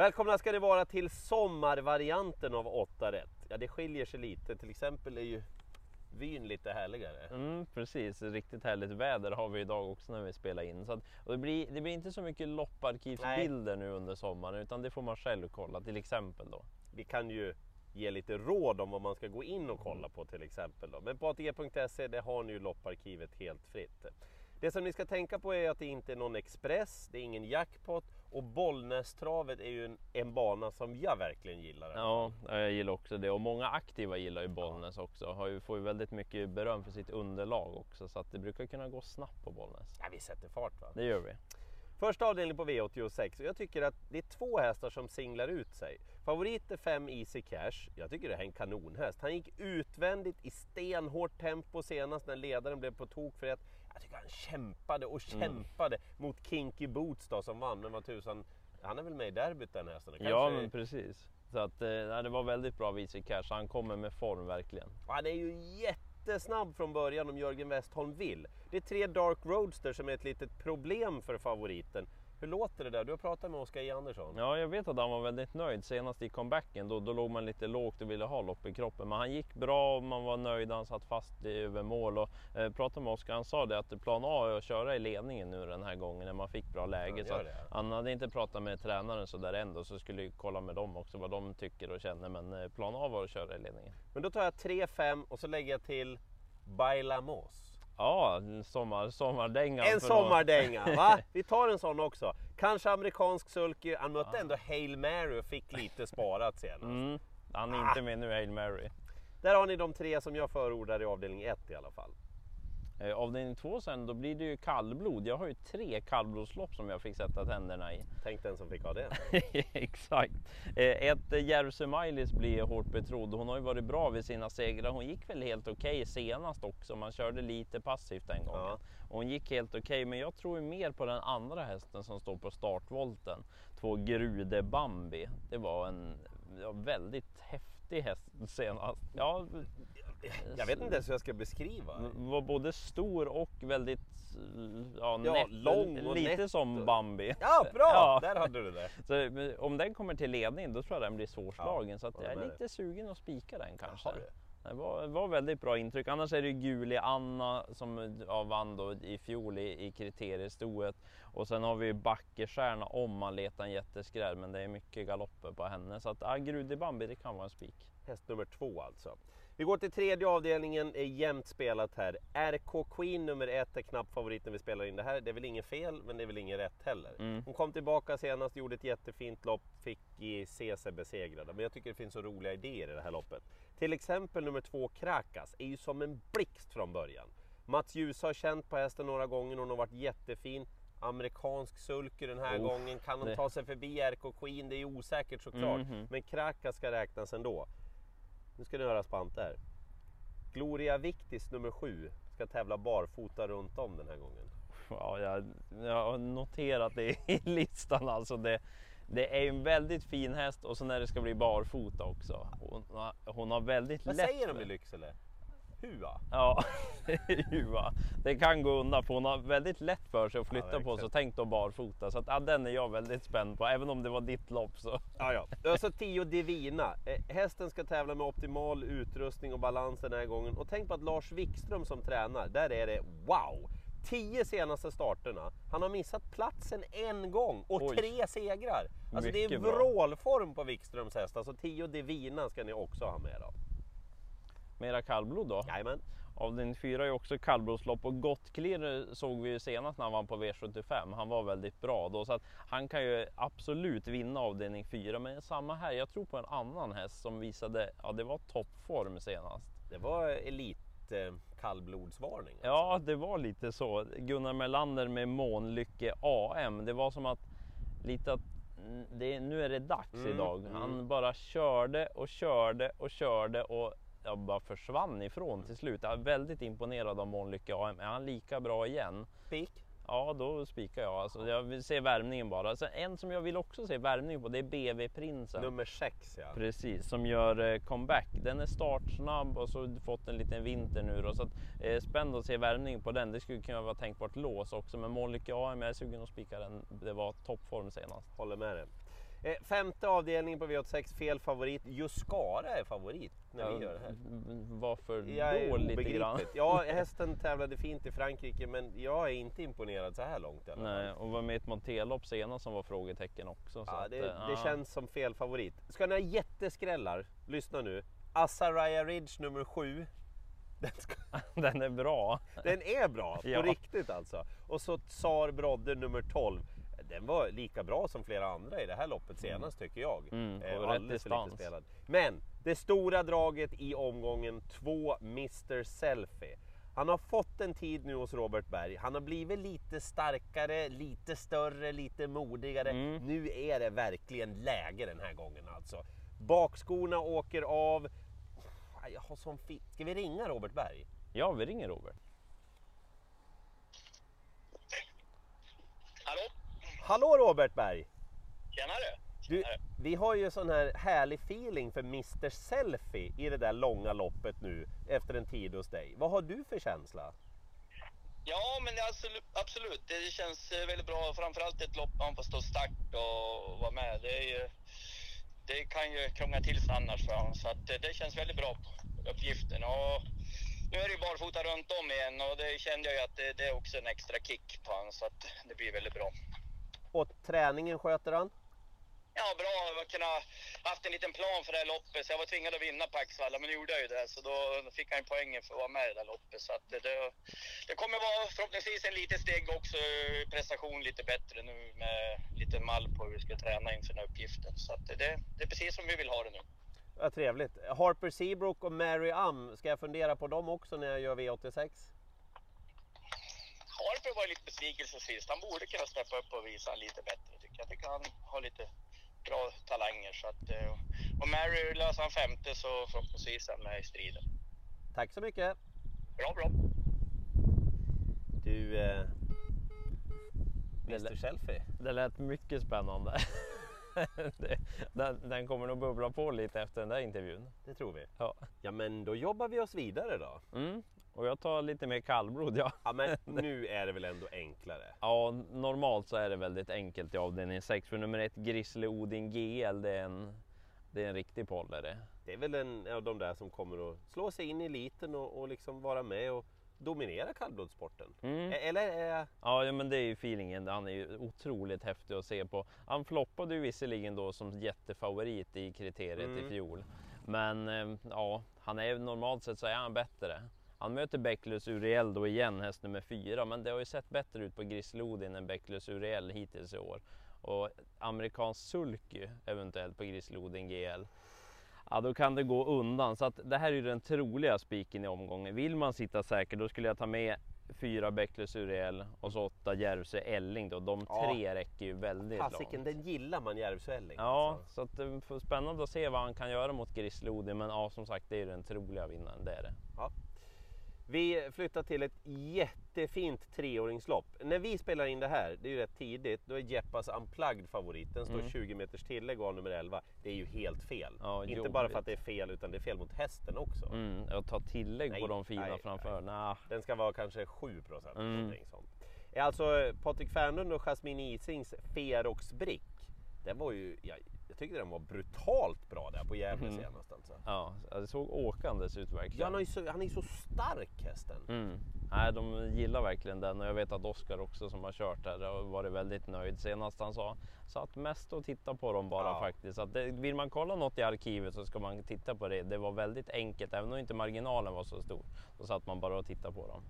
Välkomna ska ni vara till sommarvarianten av 8 rätt. Ja, det skiljer sig lite. Till exempel är ju vyn lite härligare. Mm, precis, riktigt härligt väder har vi idag också när vi spelar in. Så att, det, blir, det blir inte så mycket lopparkivsbilder nu under sommaren utan det får man själv kolla till exempel då. Vi kan ju ge lite råd om vad man ska gå in och kolla på till exempel. Då. Men på ATG.se det har ni ju lopparkivet helt fritt. Det som ni ska tänka på är att det inte är någon Express, det är ingen jackpot och Bollnästravet är ju en, en bana som jag verkligen gillar. Ja, jag gillar också det och många aktiva gillar ju Bollnäs ja. också. Har ju, får ju väldigt mycket beröm för sitt underlag också så att det brukar kunna gå snabbt på Bollnäs. Ja, vi sätter fart va? Det gör vi. Första avdelningen på V86 och jag tycker att det är två hästar som singlar ut sig. Favorit är 5 Easy Cash. Jag tycker det här är en kanonhäst. Han gick utvändigt i stenhårt tempo senast när ledaren blev på tok för ett. Jag tycker han kämpade och mm. kämpade mm. mot Kinky Boots då som vann. Men vad tusan, han är väl med i derbyt den hästen? Kanske... Ja men precis. Så att, eh, det var väldigt bra Easy Cash. Han kommer med form verkligen. Han är ju jätte jättesnabb från början om Jörgen Westholm vill. Det är tre Dark Roadster som är ett litet problem för favoriten. Hur låter det där? Du har pratat med Oskar J Andersson. Ja, jag vet att han var väldigt nöjd senast i comebacken. Då, då låg man lite lågt och ville ha lopp i kroppen. Men han gick bra och man var nöjd. Han satt fast i, över mål. Och, eh, pratade med Oskar. Han sa det att plan A är att köra i ledningen nu den här gången när man fick bra läge. Ja, så han hade inte pratat med tränaren så där ändå så skulle jag kolla med dem också vad de tycker och känner. Men eh, plan A var att köra i ledningen. Men då tar jag 3-5 och så lägger jag till Bailamos. Ja, sommar, sommardänga. En sommardänga, va? Vi tar en sån också. Kanske amerikansk sulky. Han mötte ja. ändå Hail Mary och fick lite sparat senast. Mm, han är ah. inte med nu, Hail Mary. Där har ni de tre som jag förordar i avdelning 1 i alla fall. Eh, avdelning två sen, då blir det ju kallblod. Jag har ju tre kallblodslopp som jag fick sätta tänderna i. Tänk den som fick ha det. Exakt. Eh, ett eh, Järvsö Mailis blir hårt betrodd. Hon har ju varit bra vid sina segrar. Hon gick väl helt okej okay senast också. Man körde lite passivt den gången. Ja. Hon gick helt okej, okay, men jag tror ju mer på den andra hästen som står på startvolten. Två Grude Bambi. Det var en ja, väldigt häftig häst senast. Ja, jag vet inte ens hur jag ska beskriva. Var både stor och väldigt ja, ja, nätt, lång och Lite nätt. som Bambi. Ja, bra! Ja. Där hade du det. Så, om den kommer till ledning då tror jag den blir svårslagen. Ja, så jag är lite sugen att spika den kanske. Det var, var väldigt bra intryck. Annars är det Guli Anna som ja, vann då i fjol i, i kriteriestoet. Och sen har vi Backestjärna om man letar en jätteskräll. Men det är mycket galopper på henne. Så att ja, Grudi Bambi det kan vara en spik. Häst nummer två alltså. Vi går till tredje avdelningen, är jämnt spelat här. RK Queen nummer ett är knappt favorit när vi spelar in det här. Det är väl inget fel, men det är väl inget rätt heller. Mm. Hon kom tillbaka senast, gjorde ett jättefint lopp, fick i CC besegrade. Men jag tycker det finns så roliga idéer i det här loppet. Till exempel nummer två Krakas är ju som en blixt från början. Mats Djuse har känt på hästen några gånger, hon har varit jättefin amerikansk sulky den här oh, gången. Kan de ta sig förbi RK Queen? Det är osäkert såklart. Mm -hmm. Men Krakas ska räknas ändå. Nu ska ni höra Spante här. Gloria Victis nummer sju ska tävla barfota runt om den här gången. Ja, jag, jag har noterat det i listan alltså. Det, det är en väldigt fin häst och så när det ska bli barfota också. Hon, hon har väldigt Vad lätt... Vad säger de i Lycksele? Hua? Ja, Hua. Det kan gå undan för hon har väldigt lätt för sig att flytta ja, på sig. Tänk då barfota. Så att, ja, den är jag väldigt spänd på, även om det var ditt lopp. Så. Ja, ja. Alltså, Tio Divina. Eh, hästen ska tävla med optimal utrustning och balans den här gången. Och tänk på att Lars Wikström som tränar, där är det wow! Tio senaste starterna. Han har missat platsen en gång och Oj. tre segrar. Alltså Mycket det är vrålform på Wikströms häst. Alltså Tio Divina ska ni också ha med då. Mera kallblod då? Jajamän. Avdelning 4 är också kallblodslopp och Gottclear såg vi ju senast när han vann på V75. Han var väldigt bra då så att han kan ju absolut vinna avdelning 4. Men samma här, jag tror på en annan häst som visade, ja det var toppform senast. Det var elit eh, kallblodsvarning? Alltså. Ja, det var lite så. Gunnar Melander med Månlycke AM. Det var som att lite att det, nu är det dags mm, idag. Han mm. bara körde och körde och körde och jag bara försvann ifrån till slut. Jag är väldigt imponerad av Månlycke AM. Är han lika bra igen? Spik? Ja, då spikar jag. Alltså, jag vill se värmningen bara. Sen en som jag vill också se värmning på, det är BV Prinsen. Nummer 6 ja. Precis, som gör eh, comeback. Den är startsnabb och så fått en liten vinter nu då. Så att, eh, spänd att se värmning på den. Det skulle kunna vara tänkbart lås också. Men Månlycke AM, jag är sugen att spika den. Det var toppform senast. Håller med dig. Eh, femte avdelningen på V86, fel favorit. Juscara är favorit när vi gör det här. Varför Jag då lite grann? Ja, hästen tävlade fint i Frankrike men jag är inte imponerad så här långt fall. Nej, och var med i ett monterlopp senast som var frågetecken också. Så Ja, att, det, eh, det ja. känns som fel favorit. Ska ni ha jätteskrällar, lyssna nu. Azaraya Ridge nummer 7. Den, ska, Den är bra. den är bra, på Ja. riktigt alltså. Och så Tsar Brodde nummer 12. Den var lika bra som flera andra i det här loppet senast tycker jag. Mm, Eh, alldeles för lite spelad. Men det stora draget i omgången 2, Mr Selfie. Han har fått en tid nu hos Robert Berg. Han har blivit lite starkare, lite större, lite modigare. Mm. Nu är det verkligen läge den här gången alltså. Bakskorna åker av. Jag har sån fi- Ska vi ringa Robert Berg? Ja, vi ringer Robert. Hallå? Hallå Robert Berg! Tjenare! Du, vi har ju sån här härlig feeling för Mr Selfie i det där långa loppet nu efter en tid hos dig. Vad har du för känsla? Ja, men absolut. Det känns eh, väldigt bra. Framförallt ett lopp man får stå start och vara med. Det, ju, det kan ju krångla till sig annars för honom. Så att eh, det känns väldigt bra uppgiften. Och nu är det ju barfota runt om igen och det kände jag ju att det, det är också en extra kick på honom. Så att det blir väldigt bra. Och träningen sköter han? Ja, bra. Jag kunde haft en liten plan för det här loppet, så jag var tvingad att vinna på Axvalla, men nu gjorde jag ju det. Så då fick han poängen för att vara med i det här loppet. Så det, det, kommer vara förhoppningsvis en liten steg också, prestation lite bättre nu med lite mall på hur vi ska träna inför den här uppgiften. Så det, det är precis som vi vill ha det nu. Ja, trevligt. Harper Seabrook och Mary Am, ska jag fundera på dem också när jag gör V86? Harper var lite besvikelse sist. Han borde kunna steppa upp och visa lite bättre tycker jag. Tycker han har lite bra talanger. Så att, eh, och Mary löser han femte så förhoppningsvis är han med i striden. Tack så mycket! Bra, bra. Du, eh, Det Mr Selfie. Det lät mycket spännande. Den, den kommer nog bubbla på lite efter den där intervjun. Det tror vi. Ja. Ja men då jobbar vi oss vidare då. Mm. Och jag tar lite mer kallblod. Ja. Ja men nu är det väl ändå enklare. ja, normalt så är det väldigt enkelt i avdelning 6 för nummer ett Grizzly Odin GL det är en, det är en riktig pollare. Det är väl en av de där som kommer att slå sig in i eliten och, och liksom vara med och dominera kallblodssporten. Mm. Eller är ja, men det är ju feelingen. Han är ju otroligt häftig att se på. Han floppade ju visserligen då som jättefavorit i kriteriet Mm. i fjol. Men eh, ja, han är normalt sett så är han bättre. Han möter Bäcklös Uriel då igen, häst nummer fyra, men det har ju sett bättre ut på Grislodin än Bäcklös Uriel hittills i år. Och amerikansk sulky eventuellt på Grislodin GL. Ja, då kan det gå undan. Så att det här är ju den troliga spiken i omgången. Vill man sitta säker, då skulle jag ta med fyra Bäcklös Uriel och så åtta Järvsö Elling då. De Ja. tre räcker ju väldigt Fasiken, långt. den gillar man Järvsöälling. Ja, alltså. så att det får spännande att se vad han kan göra mot Grislodin. Men ja, som sagt, det är ju den troliga vinnaren. Det är det. Vi flyttar till ett jättefint treåringslopp. När vi spelar in det här, det är ju rätt tidigt, då är Jeppas Unplugged favorit. Den står Mm. 20 meters tillägg och har nummer 11. Det är ju helt fel. Ja, Inte jobbigt. bara för att det är fel, utan det är fel mot hästen också. Mm, jag tar tillägg Nej, på de fina nej, framför. Nah. Den ska vara kanske 7 procent. Mm. Sånt. Alltså Patrik Fernlund och Jasmine Isings Ferox Brick. Den var ju, jag, jag tyckte den var brutalt bra där på Gävle Mm. senast alltså. Ja, det såg åkandes ut Ja, verkligen. han, är så, han är så stark hästen. Mm. Nej, de gillar verkligen den och jag vet att Oskar också som har kört där har varit väldigt nöjd. Senast han sa, satt mest och titta på dem bara Ja. faktiskt. Att det, vill man kolla något i arkivet så ska man titta på det. Det var väldigt enkelt, även om inte marginalen var så stor. Då satt man bara och tittade på dem.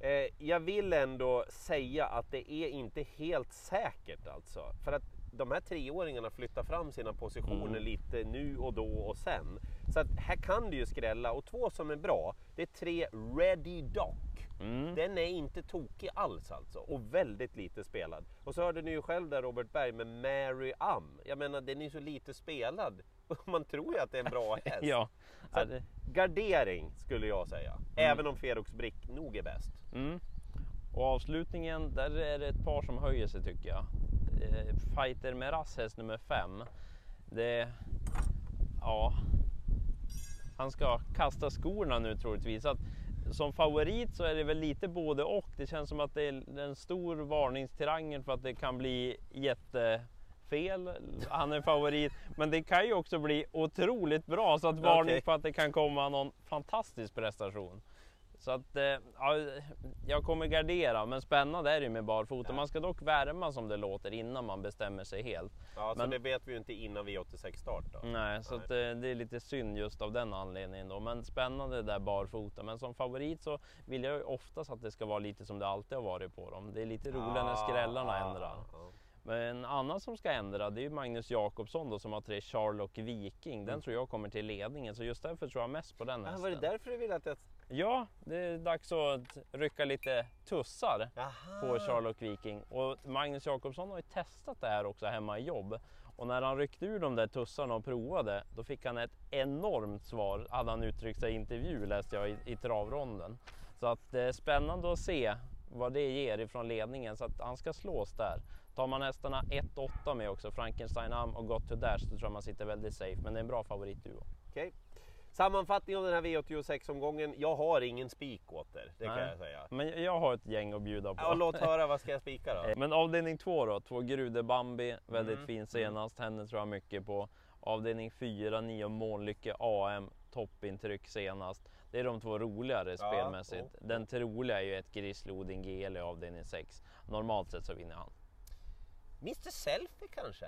Eh, jag vill ändå säga att det är inte helt säkert alltså. För att de här treåringarna flyttar fram sina positioner Mm. lite nu och då och sen. Så att här kan det ju skrälla. Och två som är bra, det är tre Ready Doc. Mm. Den är inte tokig alls alltså och väldigt lite spelad. Och så hörde ni ju själv där Robert Berg med Mary Am. Jag menar den är ju så lite spelad. Man tror ju att det är en bra häst. Ja, Så gardering skulle jag säga. Även om Ferox Brick nog är bäst. Mm. Och avslutningen, där är det ett par som höjer sig tycker jag. Eh, Fighter Meras häst nummer fem. Det, ja, han ska kasta skorna nu troligtvis. Att, som favorit så är det väl lite både och. Det känns som att det är en stor varningstriangel för att det kan bli jättefel fel, han är favorit. Men det kan ju också bli otroligt bra, så att varning Okej. på att det kan komma någon fantastisk prestation. Så att, eh, ja, jag kommer gardera, men spännande är det ju med barfota. Man ska dock värma som det låter innan man bestämmer sig helt. Ja, så Men- det vet vi ju inte innan V86 start då. Nej, så att, eh, det är lite synd just av den anledningen då. Men spännande det där barfota. Men som favorit så vill jag ju oftast att det ska vara lite som det alltid har varit på dem. Det är lite roligare när skrällarna ändrar. ja. Men en annan som ska ändra det är ju Magnus Jakobsson då som har tre Charlock Viking. Den tror jag kommer till ledningen så just därför tror jag mest på den Mm. Ah, hästen. var det därför du ville att jag... Ja, det är dags att rycka lite tussar Jaha. på Charlock Viking. Och Magnus Jakobsson har ju testat det här också hemma i jobb. Och när han ryckte ur de där tussarna och provade, då fick han ett enormt svar, hade han uttryckt sig i intervju läste jag i, i travronden. Så att det är spännande att se vad det ger ifrån ledningen, så att han ska slås där. Tar man hästarna 1-8 med också, Frankenstein Am och Got to Dash, då tror jag man sitter väldigt safe. Men det är en bra favoritduo. Okej. Sammanfattning av den här V86-omgången. Jag har ingen spik åter, det kan Nej. jag säga. Men jag har ett gäng att bjuda på. Ja, låt höra, vad ska jag spika då? Men avdelning två då, två Grude Bambi, väldigt Mm, fin senast, henne tror jag mycket på. Avdelning fyra, nio Månlycke AM, toppintryck senast. Det är de två roligare spelmässigt. oh. Den troliga är ju ett Grizzly Odin GL i avdelning 6. Normalt sett så vinner han. Mr Selfie kanske?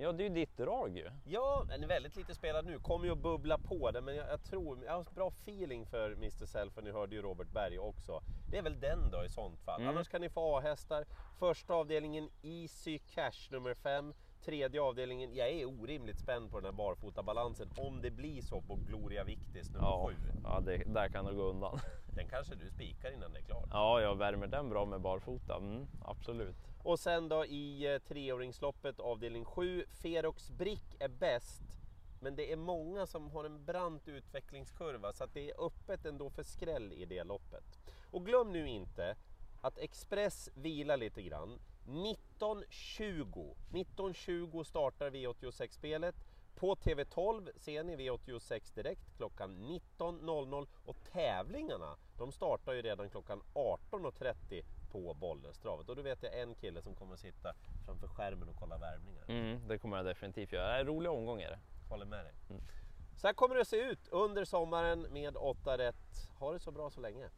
Ja, det är ju ditt drag ju. Ja, är väldigt lite spelad nu. Kommer ju att bubbla på det, men jag, jag tror, jag har bra feeling för Mr Selfie. Ni hörde ju Robert Berg också. Det är väl den då i sånt fall. Mm. Annars kan ni få A-hästar. Första avdelningen Easy Cash nummer 5. Tredje avdelningen, jag är orimligt spänd på den här barfotabalansen. Om det blir så på Gloria Victis nummer Ja, 7. ja det, där kan det gå undan. Den kanske du spikar innan det är klart. Ja, jag värmer den bra med barfota. Mm, absolut. Och sen då i eh, treåringsloppet avdelning 7, Ferox Brick är bäst. Men det är många som har en brant utvecklingskurva så att det är öppet ändå för skräll i det loppet. Och glöm nu inte att Express vilar lite grann. 19.20 19.20 startar V86-spelet. På TV12 ser ni V86 direkt klockan 19.00 och tävlingarna de startar ju redan klockan 18.30 på Bollnästravet. Och då vet jag en kille som kommer sitta framför skärmen och kolla värmningar. Mm, det kommer jag definitivt göra. Det är en rolig omgång är det. Håller med dig. Mm. Så här kommer det att se ut under sommaren med 8 rätt. Ha det så bra så länge.